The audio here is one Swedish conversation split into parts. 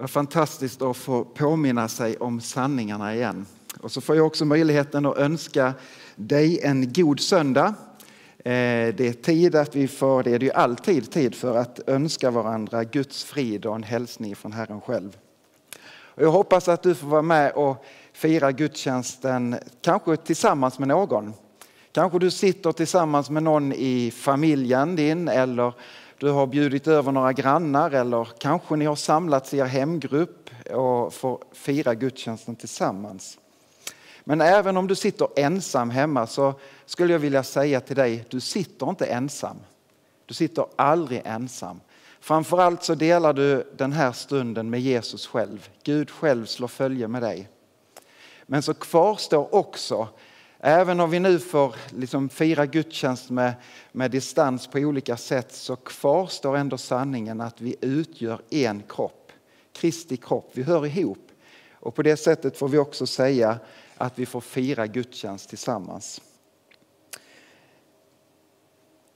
Vad fantastiskt att få påminna sig om sanningarna igen. Och så får jag också möjligheten att önska dig en god söndag. Eh, det är tid att vi får, det är det ju alltid tid för att önska varandra Guds frid och en hälsning från Herren själv. Och jag hoppas att du får vara med och fira gudstjänsten, kanske tillsammans med någon. Kanske du sitter tillsammans med någon i familjen din eller du har bjudit över några grannar eller kanske ni har samlats i er hemgrupp och får fira gudstjänsten tillsammans. Men även om du sitter ensam hemma så skulle jag vilja säga till dig, du sitter inte ensam. Du sitter aldrig ensam. Framförallt så delar du den här stunden med Jesus själv. Gud själv slår följe med dig. Men så kvarstår också Även om vi nu får liksom fira gudstjänst med, med distans på olika sätt så kvarstår ändå sanningen att vi utgör en kropp. Kristi kropp, vi hör ihop. Och på det sättet får vi också säga att vi får fira gudstjänst tillsammans.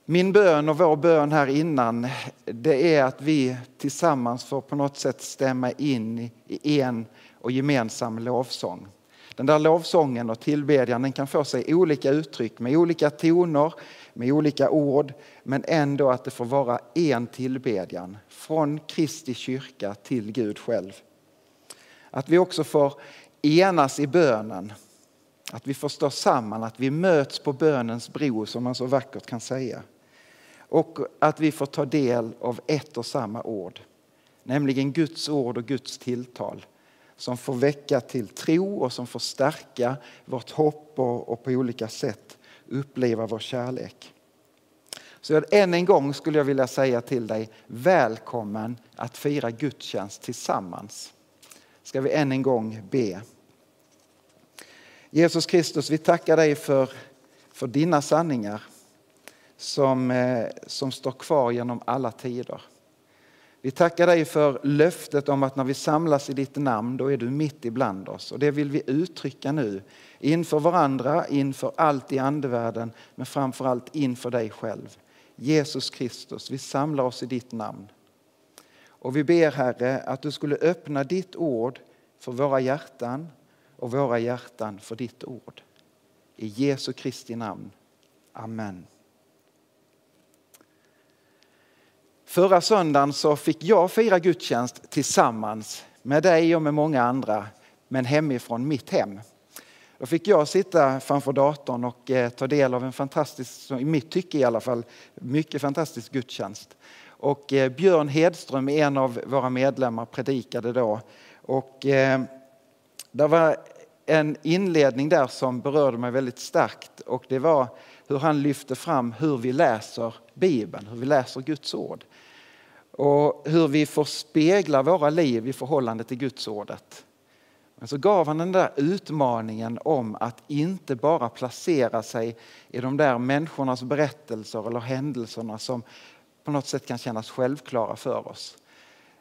Min bön och vår bön här innan det är att vi tillsammans får på något sätt stämma in i en och gemensam lovsång. Den där lovsången och tillbedjan den kan få sig olika uttryck med olika toner, med olika ord, men ändå att det får vara en tillbedjan från Kristi kyrka till Gud själv. Att vi också får enas i bönen, att vi får stå samman, att vi möts på bönens bro som man så vackert kan säga. Och att vi får ta del av ett och samma ord, nämligen Guds ord och Guds tilltal som får väcka till tro och som får stärka vårt hopp och, och på olika sätt uppleva vår kärlek. Så än en gång skulle jag vilja säga till dig, välkommen att fira gudstjänst tillsammans. Ska vi än en gång be. Jesus Kristus, vi tackar dig för, för dina sanningar som, eh, som står kvar genom alla tider. Vi tackar dig för löftet om att när vi samlas i ditt namn, då är du mitt ibland oss. Och det vill vi uttrycka nu, inför varandra, inför allt i andevärlden, men framför allt inför dig själv. Jesus Kristus, vi samlar oss i ditt namn. Och vi ber Herre att du skulle öppna ditt ord för våra hjärtan och våra hjärtan för ditt ord. I Jesu Kristi namn. Amen. Förra söndagen så fick jag fira gudstjänst tillsammans med dig och med många andra, men hemifrån mitt hem. Då fick jag sitta framför datorn och eh, ta del av en fantastisk, i mitt tycke i alla fall, mycket fantastisk gudstjänst. Och eh, Björn Hedström, en av våra medlemmar, predikade då. Och eh, det var en inledning där som berörde mig väldigt starkt och det var hur han lyfte fram hur vi läser Bibeln, hur vi läser Guds ord och hur vi får spegla våra liv i förhållande till Guds ordet. Men så gav han den där utmaningen om att inte bara placera sig i de där människornas berättelser eller händelserna som på något sätt kan kännas självklara för oss.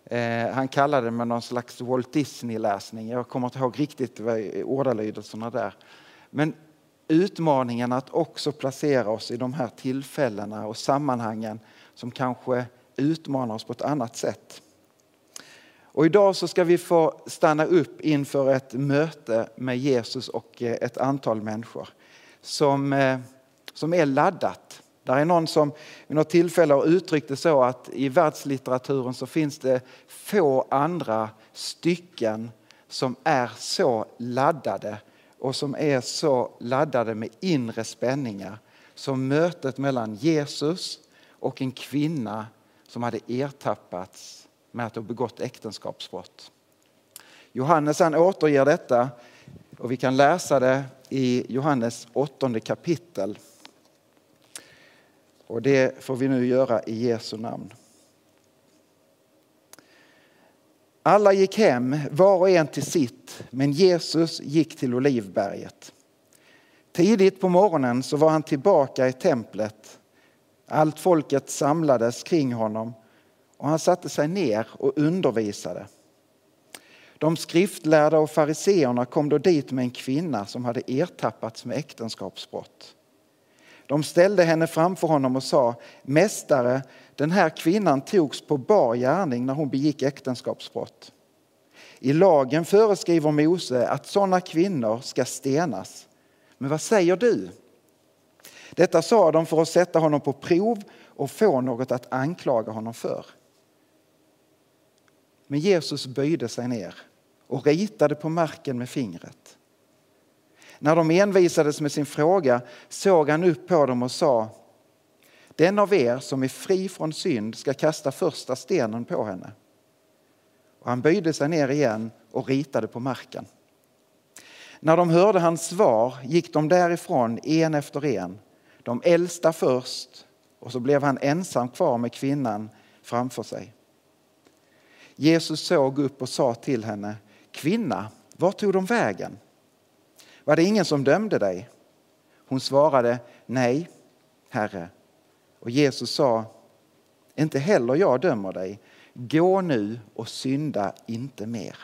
Eh, han kallade det med någon slags Walt Disney-läsning. Jag kommer inte ihåg riktigt ordalydelserna där. Men utmaningen att också placera oss i de här tillfällena och sammanhangen som kanske utmanar oss på ett annat sätt. Och idag så ska vi få stanna upp inför ett möte med Jesus och eh, ett antal människor som, eh, som är laddat. Där är någon som vid något tillfälle har uttryckt det så att i världslitteraturen så finns det få andra stycken som är så laddade och som är så laddade med inre spänningar som mötet mellan Jesus och en kvinna som hade ertappats med att ha begått äktenskapsbrott. Johannes han återger detta och vi kan läsa det i Johannes åttonde kapitel. Och det får vi nu göra i Jesu namn. Alla gick hem, var och en till sitt, men Jesus gick till Olivberget. Tidigt på morgonen så var han tillbaka i templet allt folket samlades kring honom och han satte sig ner och undervisade. De skriftlärda och fariseerna kom då dit med en kvinna som hade ertappats med äktenskapsbrott. De ställde henne framför honom och sa, Mästare, den här kvinnan togs på bar gärning när hon begick äktenskapsbrott. I lagen föreskriver Mose att sådana kvinnor ska stenas. Men vad säger du? Detta sa de för att sätta honom på prov och få något att anklaga honom för. Men Jesus böjde sig ner och ritade på marken med fingret. När de envisades med sin fråga såg han upp på dem och sa Den av er som är fri från synd ska kasta första stenen på henne. Och han böjde sig ner igen och ritade på marken. När de hörde hans svar gick de därifrån en efter en, de äldsta först och så blev han ensam kvar med kvinnan framför sig. Jesus såg upp och sa till henne, kvinna, var tog de vägen? Var det ingen som dömde dig? Hon svarade, nej, Herre. Och Jesus sa, inte heller jag dömer dig. Gå nu och synda inte mer.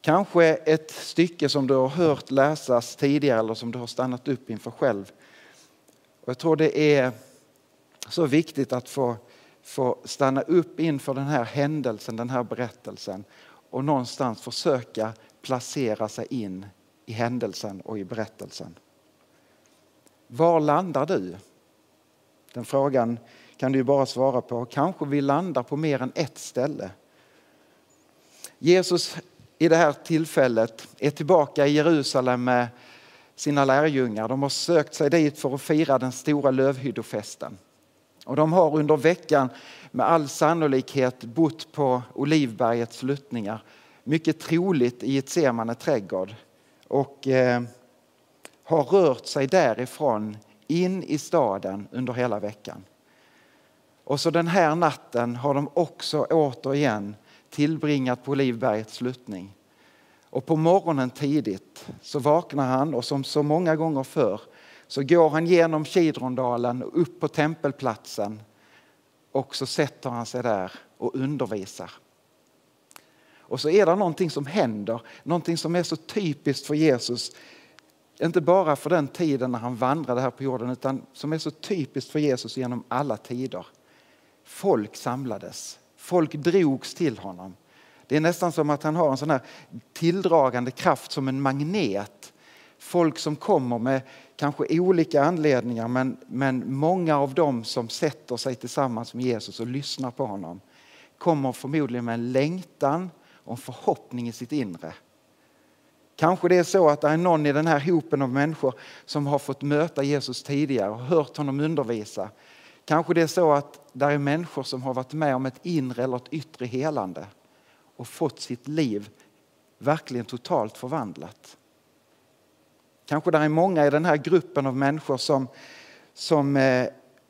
Kanske ett stycke som du har hört läsas tidigare eller som du har stannat upp inför själv. Och jag tror det är så viktigt att få, få stanna upp inför den här händelsen, den här berättelsen och någonstans försöka placera sig in i händelsen och i berättelsen. Var landar du? Den frågan kan du bara svara på. Kanske vi landar på mer än ett ställe. Jesus i det här tillfället är tillbaka i Jerusalem med sina lärjungar. De har sökt sig dit för att fira den stora lövhyddofesten. Och de har under veckan med all sannolikhet bott på Olivbergets sluttningar. Mycket troligt i ett Semane trädgård. Och eh, har rört sig därifrån in i staden under hela veckan. Och så den här natten har de också återigen tillbringat på Olivbergets sluttning. Och på morgonen tidigt så vaknar han och som så många gånger förr så går han genom Kidrondalen och upp på tempelplatsen och så sätter han sig där och undervisar. Och så är det någonting som händer, någonting som är så typiskt för Jesus. Inte bara för den tiden när han vandrade här på jorden utan som är så typiskt för Jesus genom alla tider. Folk samlades, folk drogs till honom. Det är nästan som att han har en sån här tilldragande kraft som en magnet. Folk som kommer med kanske olika anledningar men, men många av dem som sätter sig tillsammans med Jesus och lyssnar på honom kommer förmodligen med en längtan och en förhoppning i sitt inre. Kanske det är så att det är någon i den här hopen av människor som har fått möta Jesus tidigare och hört honom undervisa. Kanske det är så att det är människor som har varit med om ett inre eller ett yttre helande och fått sitt liv verkligen totalt förvandlat. Kanske det är många i den här gruppen av människor som, som eh,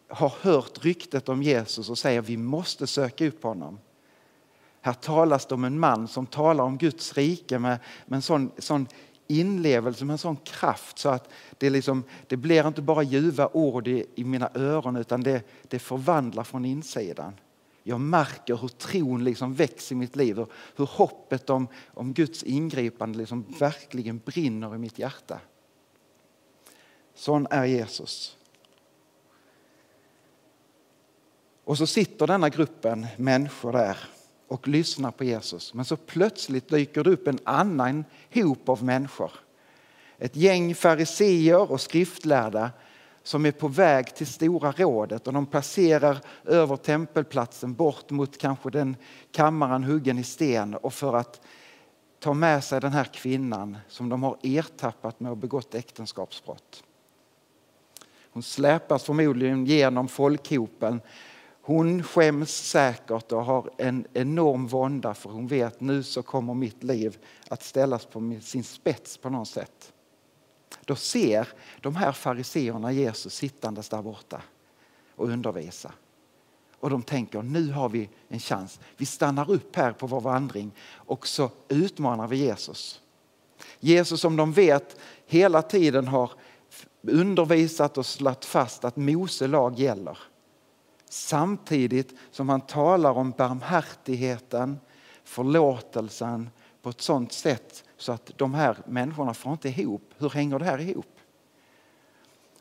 har hört ryktet om Jesus och säger vi måste söka upp honom. Här talas det om en man som talar om Guds rike med, med en sån, sån inlevelse, med en sån kraft så att det, liksom, det blir inte bara ljuva ord i, i mina öron utan det, det förvandlar från insidan. Jag märker hur tron liksom växer i mitt liv och hur hoppet om, om Guds ingripande liksom verkligen brinner i mitt hjärta. Sån är Jesus. Och så sitter denna gruppen människor där och lyssnar på Jesus. Men så plötsligt dyker det upp en annan hop av människor. Ett gäng fariseer och skriftlärda som är på väg till Stora rådet och de passerar över tempelplatsen bort mot kanske den kammaren huggen i sten och för att ta med sig den här kvinnan som de har ertappat med att begått äktenskapsbrott. Hon släpas förmodligen genom folkhopen. Hon skäms säkert och har en enorm vånda för hon vet nu så kommer mitt liv att ställas på sin spets på något sätt. Då ser de här fariseerna Jesus sittandes där borta och undervisa. Och de tänker nu har vi en chans. Vi stannar upp här på vår vandring och så utmanar vi Jesus. Jesus som de vet hela tiden har undervisat och slagit fast att Mose lag gäller. Samtidigt som han talar om barmhärtigheten, förlåtelsen på ett sånt sätt så att de här människorna får inte ihop. Hur hänger det här ihop?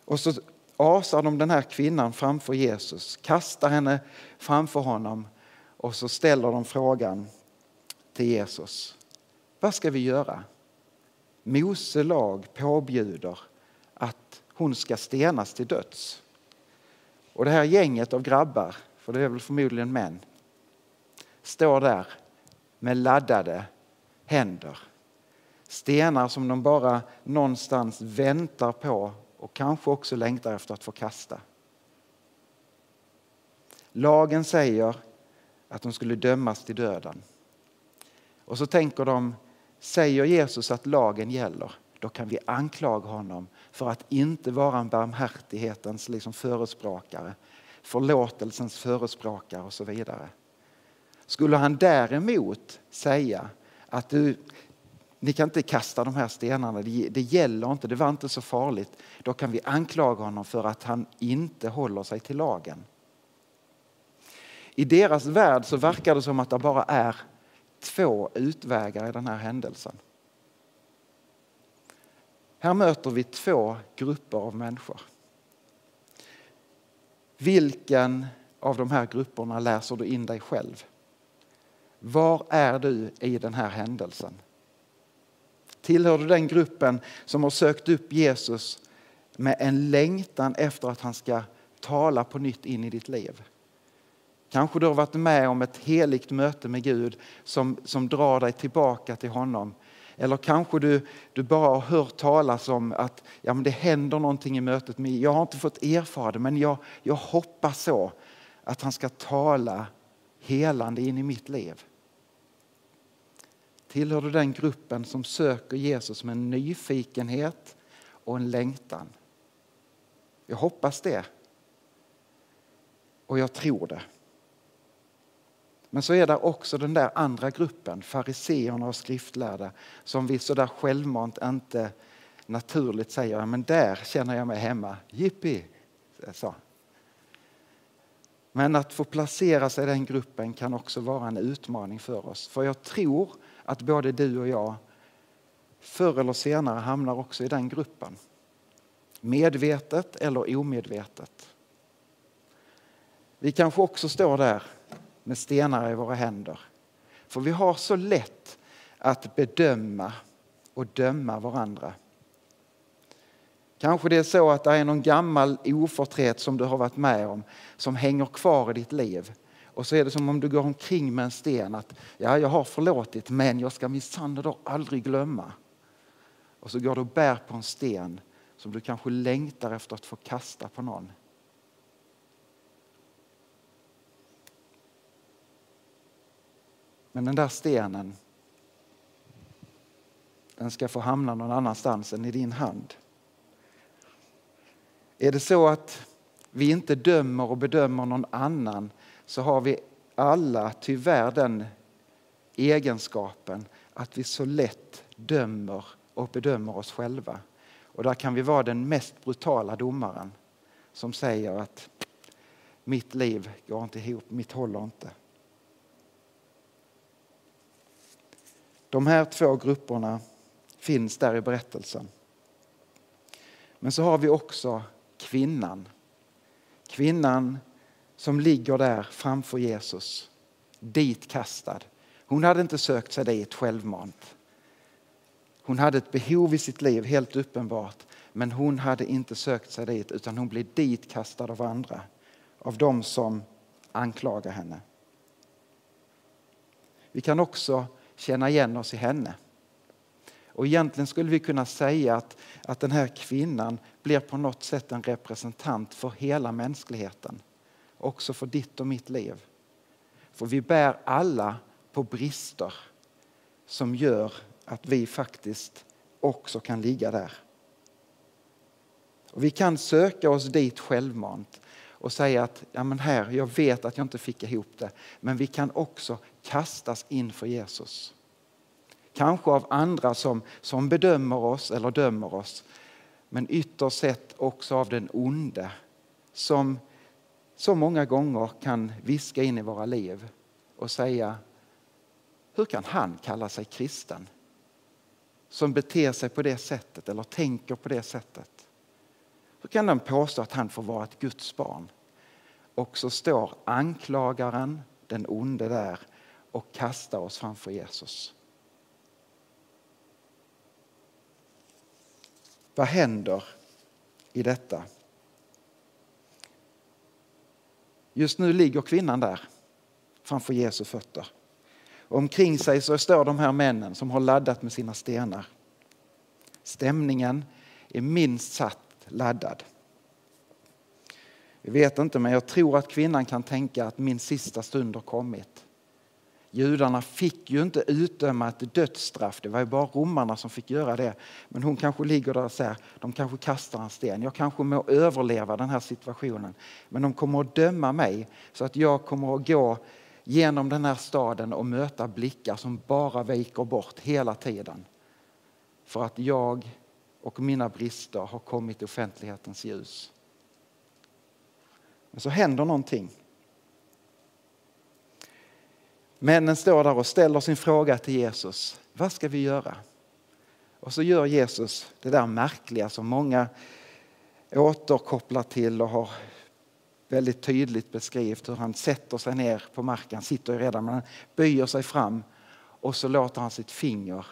Och så asar de den här kvinnan framför Jesus, kastar henne framför honom och så ställer de frågan till Jesus. Vad ska vi göra? Mose lag påbjuder hon ska stenas till döds. Och det här gänget av grabbar, för det är väl förmodligen män, står där med laddade händer. Stenar som de bara någonstans väntar på och kanske också längtar efter att få kasta. Lagen säger att de skulle dömas till döden. Och så tänker de, säger Jesus att lagen gäller, då kan vi anklaga honom för att inte vara en barmhärtighetens liksom förespråkare, förlåtelsens förespråkare och så vidare. Skulle han däremot säga att du, ni kan inte kasta de här stenarna, det, det gäller inte, det var inte så farligt. Då kan vi anklaga honom för att han inte håller sig till lagen. I deras värld så verkar det som att det bara är två utvägar i den här händelsen. Här möter vi två grupper av människor. Vilken av de här grupperna läser du in dig själv? Var är du i den här händelsen? Tillhör du den gruppen som har sökt upp Jesus med en längtan efter att han ska tala på nytt in i ditt liv? Kanske du har varit med om ett heligt möte med Gud som, som drar dig tillbaka till honom. Eller kanske du, du bara har hört talas om att ja, men det händer någonting i mötet med Jag har inte fått erfara det men jag, jag hoppas så att han ska tala helande in i mitt liv. Tillhör du den gruppen som söker Jesus med en nyfikenhet och en längtan? Jag hoppas det. Och jag tror det. Men så är det också den där andra gruppen, fariseerna och skriftlärda, som vi så där självmant inte naturligt säger, men där känner jag mig hemma, jippi! Så. Men att få placera sig i den gruppen kan också vara en utmaning för oss. För jag tror att både du och jag förr eller senare hamnar också i den gruppen. Medvetet eller omedvetet. Vi kanske också står där med stenar i våra händer. För vi har så lätt att bedöma och döma varandra. Kanske det är så att det är någon gammal oförtret som du har varit med om som hänger kvar i ditt liv. Och så är det som om du går omkring med en sten att ja, jag har förlåtit men jag ska minsann då aldrig glömma. Och så går du och bär på en sten som du kanske längtar efter att få kasta på någon. Men den där stenen, den ska få hamna någon annanstans än i din hand. Är det så att vi inte dömer och bedömer någon annan så har vi alla tyvärr den egenskapen att vi så lätt dömer och bedömer oss själva. Och där kan vi vara den mest brutala domaren som säger att mitt liv går inte ihop, mitt håller inte. De här två grupperna finns där i berättelsen. Men så har vi också kvinnan. Kvinnan som ligger där framför Jesus, ditkastad. Hon hade inte sökt sig dit självmant. Hon hade ett behov i sitt liv, helt uppenbart, men hon hade inte sökt sig dit utan hon blev ditkastad av andra, av dem som anklagar henne. Vi kan också känna igen oss i henne. Och egentligen skulle vi kunna säga att, att den här kvinnan blir på något sätt en representant för hela mänskligheten. Också för ditt och mitt liv. För vi bär alla på brister som gör att vi faktiskt också kan ligga där. Och vi kan söka oss dit självmant och säga att ja, men här, jag vet att jag inte fick ihop det. Men vi kan också kastas inför Jesus. Kanske av andra som, som bedömer oss eller dömer oss. Men ytterst sett också av den onde som så många gånger kan viska in i våra liv och säga hur kan han kalla sig kristen? Som beter sig på det sättet eller tänker på det sättet. Hur kan den påstå att han får vara ett Guds barn? Och så står anklagaren den onde där och kastar oss framför Jesus. Vad händer i detta? Just nu ligger kvinnan där framför Jesu fötter. omkring sig så står de här männen som har laddat med sina stenar. Stämningen är minst sagt laddad. Jag vet inte, men jag tror att kvinnan kan tänka att min sista stund har kommit. Judarna fick ju inte utdöma ett dödsstraff, det var ju bara romarna som fick göra det. Men hon kanske ligger där och säger, de kanske kastar en sten, jag kanske må överleva den här situationen. Men de kommer att döma mig så att jag kommer att gå genom den här staden och möta blickar som bara viker bort hela tiden. För att jag och mina brister har kommit i offentlighetens ljus. Men så händer någonting. Männen står där och ställer sin fråga till Jesus. Vad ska vi göra? Och så gör Jesus det där märkliga som många återkopplar till och har väldigt tydligt beskrivit hur han sätter sig ner på marken, sitter ju redan, men han böjer sig fram och så låter han sitt finger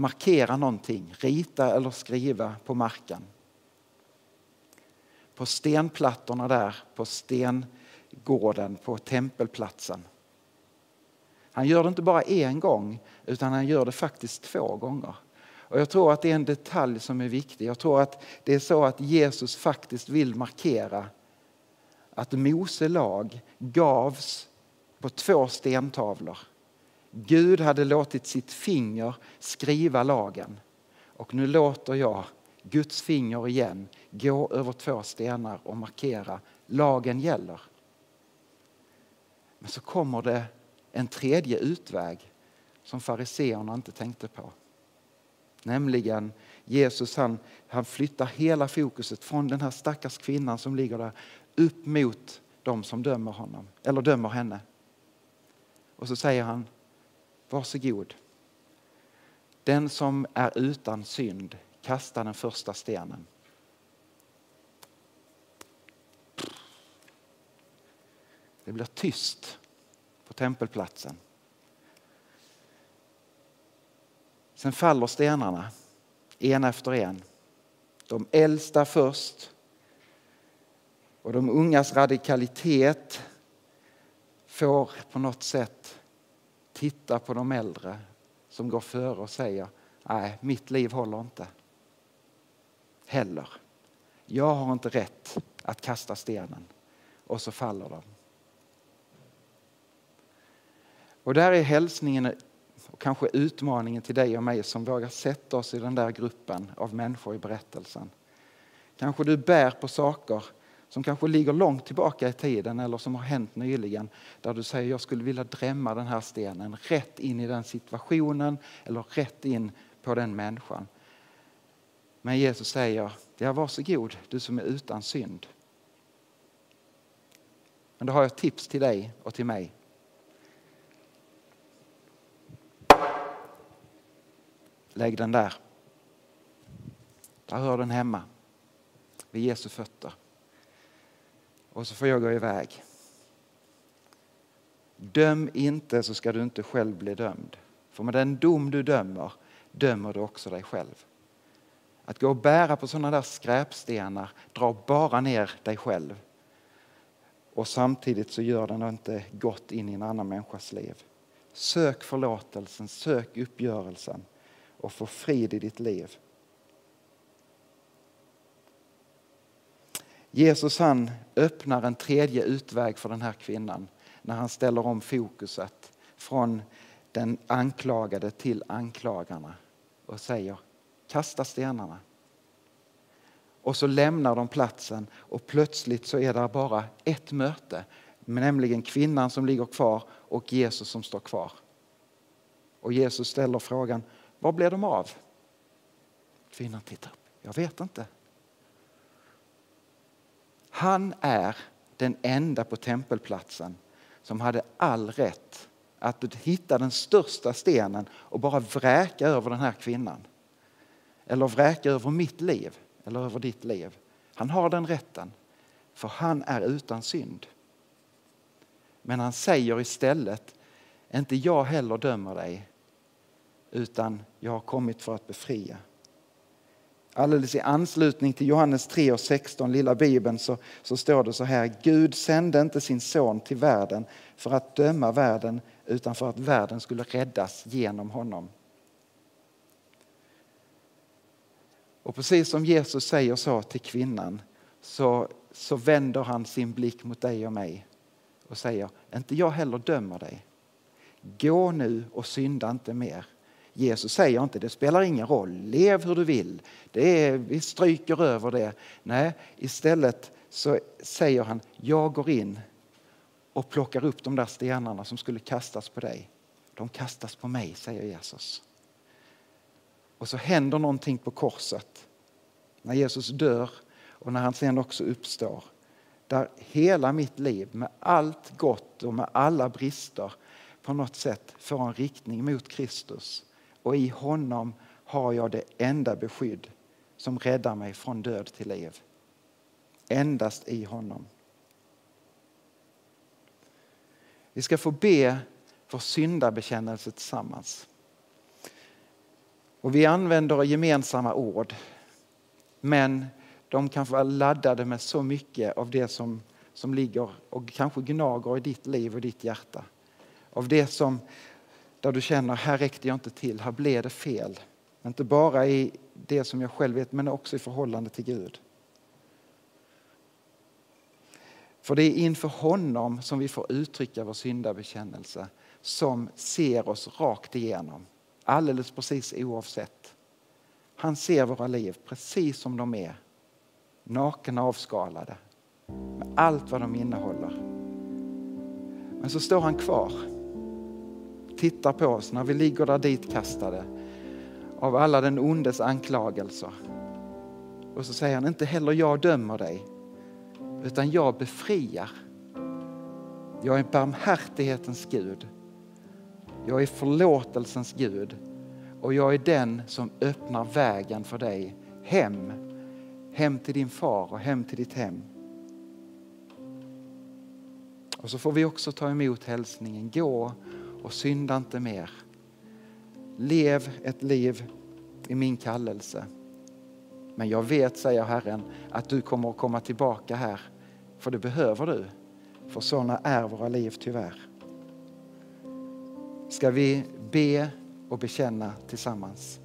markera någonting, rita eller skriva på marken. På stenplattorna där på stengården på tempelplatsen. Han gör det inte bara en gång utan han gör det faktiskt två gånger. Och Jag tror att det är en detalj som är viktig. Jag tror att det är så att Jesus faktiskt vill markera att Mose lag gavs på två stentavlor. Gud hade låtit sitt finger skriva lagen och nu låter jag Guds finger igen gå över två stenar och markera lagen gäller. Men så kommer det en tredje utväg som fariseerna inte tänkte på. Nämligen Jesus han, han flyttar hela fokuset från den här stackars kvinnan som ligger där upp mot de som dömer honom, eller dömer henne. Och så säger han, varsågod. Den som är utan synd, kasta den första stenen. Det blir tyst på tempelplatsen. Sen faller stenarna, en efter en. De äldsta först. Och de ungas radikalitet får på något sätt titta på de äldre som går före och säger nej, mitt liv håller inte. Heller. Jag har inte rätt att kasta stenen. Och så faller de. Och där är hälsningen och kanske utmaningen till dig och mig som vågar sätta oss i den där gruppen av människor i berättelsen. Kanske du bär på saker som kanske ligger långt tillbaka i tiden eller som har hänt nyligen där du säger jag skulle vilja drämma den här stenen rätt in i den situationen eller rätt in på den människan. Men Jesus säger, ja varsågod du som är utan synd. Men då har jag ett tips till dig och till mig. Lägg den där. Där hör den hemma. Vid Jesu fötter. Och så får jag gå iväg. Döm inte så ska du inte själv bli dömd. För med den dom du dömer, dömer du också dig själv. Att gå och bära på sådana där skräpstenar drar bara ner dig själv. Och samtidigt så gör den inte gott in i en annan människas liv. Sök förlåtelsen, sök uppgörelsen och få frid i ditt liv. Jesus han öppnar en tredje utväg för den här kvinnan när han ställer om fokuset från den anklagade till anklagarna och säger kasta stenarna. Och så lämnar de platsen och plötsligt så är det bara ett möte, nämligen kvinnan som ligger kvar och Jesus som står kvar. Och Jesus ställer frågan, var blev de av? Kvinnan tittar upp. Jag vet inte. Han är den enda på tempelplatsen som hade all rätt att hitta den största stenen och bara vräka över den här kvinnan. Eller vräka över mitt liv eller över ditt liv. Han har den rätten, för han är utan synd. Men han säger istället, inte jag heller dömer dig, utan jag har kommit för att befria. Alldeles i anslutning till Johannes 3 och 16, lilla bibeln, så, så står det så här. Gud sände inte sin son till världen för att döma världen utan för att världen skulle räddas genom honom. Och precis som Jesus säger så till kvinnan så, så vänder han sin blick mot dig och mig och säger, inte jag heller dömer dig. Gå nu och synda inte mer. Jesus säger inte det spelar ingen roll, lev hur du vill. Det är, vi stryker över det. Nej, istället så säger han, jag går in och plockar upp de där stenarna som skulle kastas på dig. De kastas på mig, säger Jesus. Och så händer någonting på korset när Jesus dör och när han sen också uppstår. Där hela mitt liv med allt gott och med alla brister på något sätt får en riktning mot Kristus. Och i honom har jag det enda beskydd som räddar mig från död till liv. Endast i honom. Vi ska få be vår syndabekännelse tillsammans. Och vi använder gemensamma ord. Men de kan vara laddade med så mycket av det som, som ligger och kanske gnager i ditt liv och ditt hjärta. Av det som, där du känner, här räckte jag inte till, här blev det fel. Inte bara i det som jag själv vet, men också i förhållande till Gud. För det är inför honom som vi får uttrycka vår syndabekännelse som ser oss rakt igenom, alldeles precis oavsett. Han ser våra liv precis som de är, nakna avskalade, med allt vad de innehåller. Men så står han kvar, tittar på oss när vi ligger där ditkastade av alla den ondes anklagelser. Och så säger han, inte heller jag dömer dig, utan jag befriar. Jag är barmhärtighetens Gud. Jag är förlåtelsens Gud och jag är den som öppnar vägen för dig hem. Hem till din far och hem till ditt hem. Och så får vi också ta emot hälsningen, gå och synda inte mer. Lev ett liv i min kallelse. Men jag vet, säger Herren, att du kommer att komma tillbaka här. För det behöver du. För sådana är våra liv tyvärr. Ska vi be och bekänna tillsammans?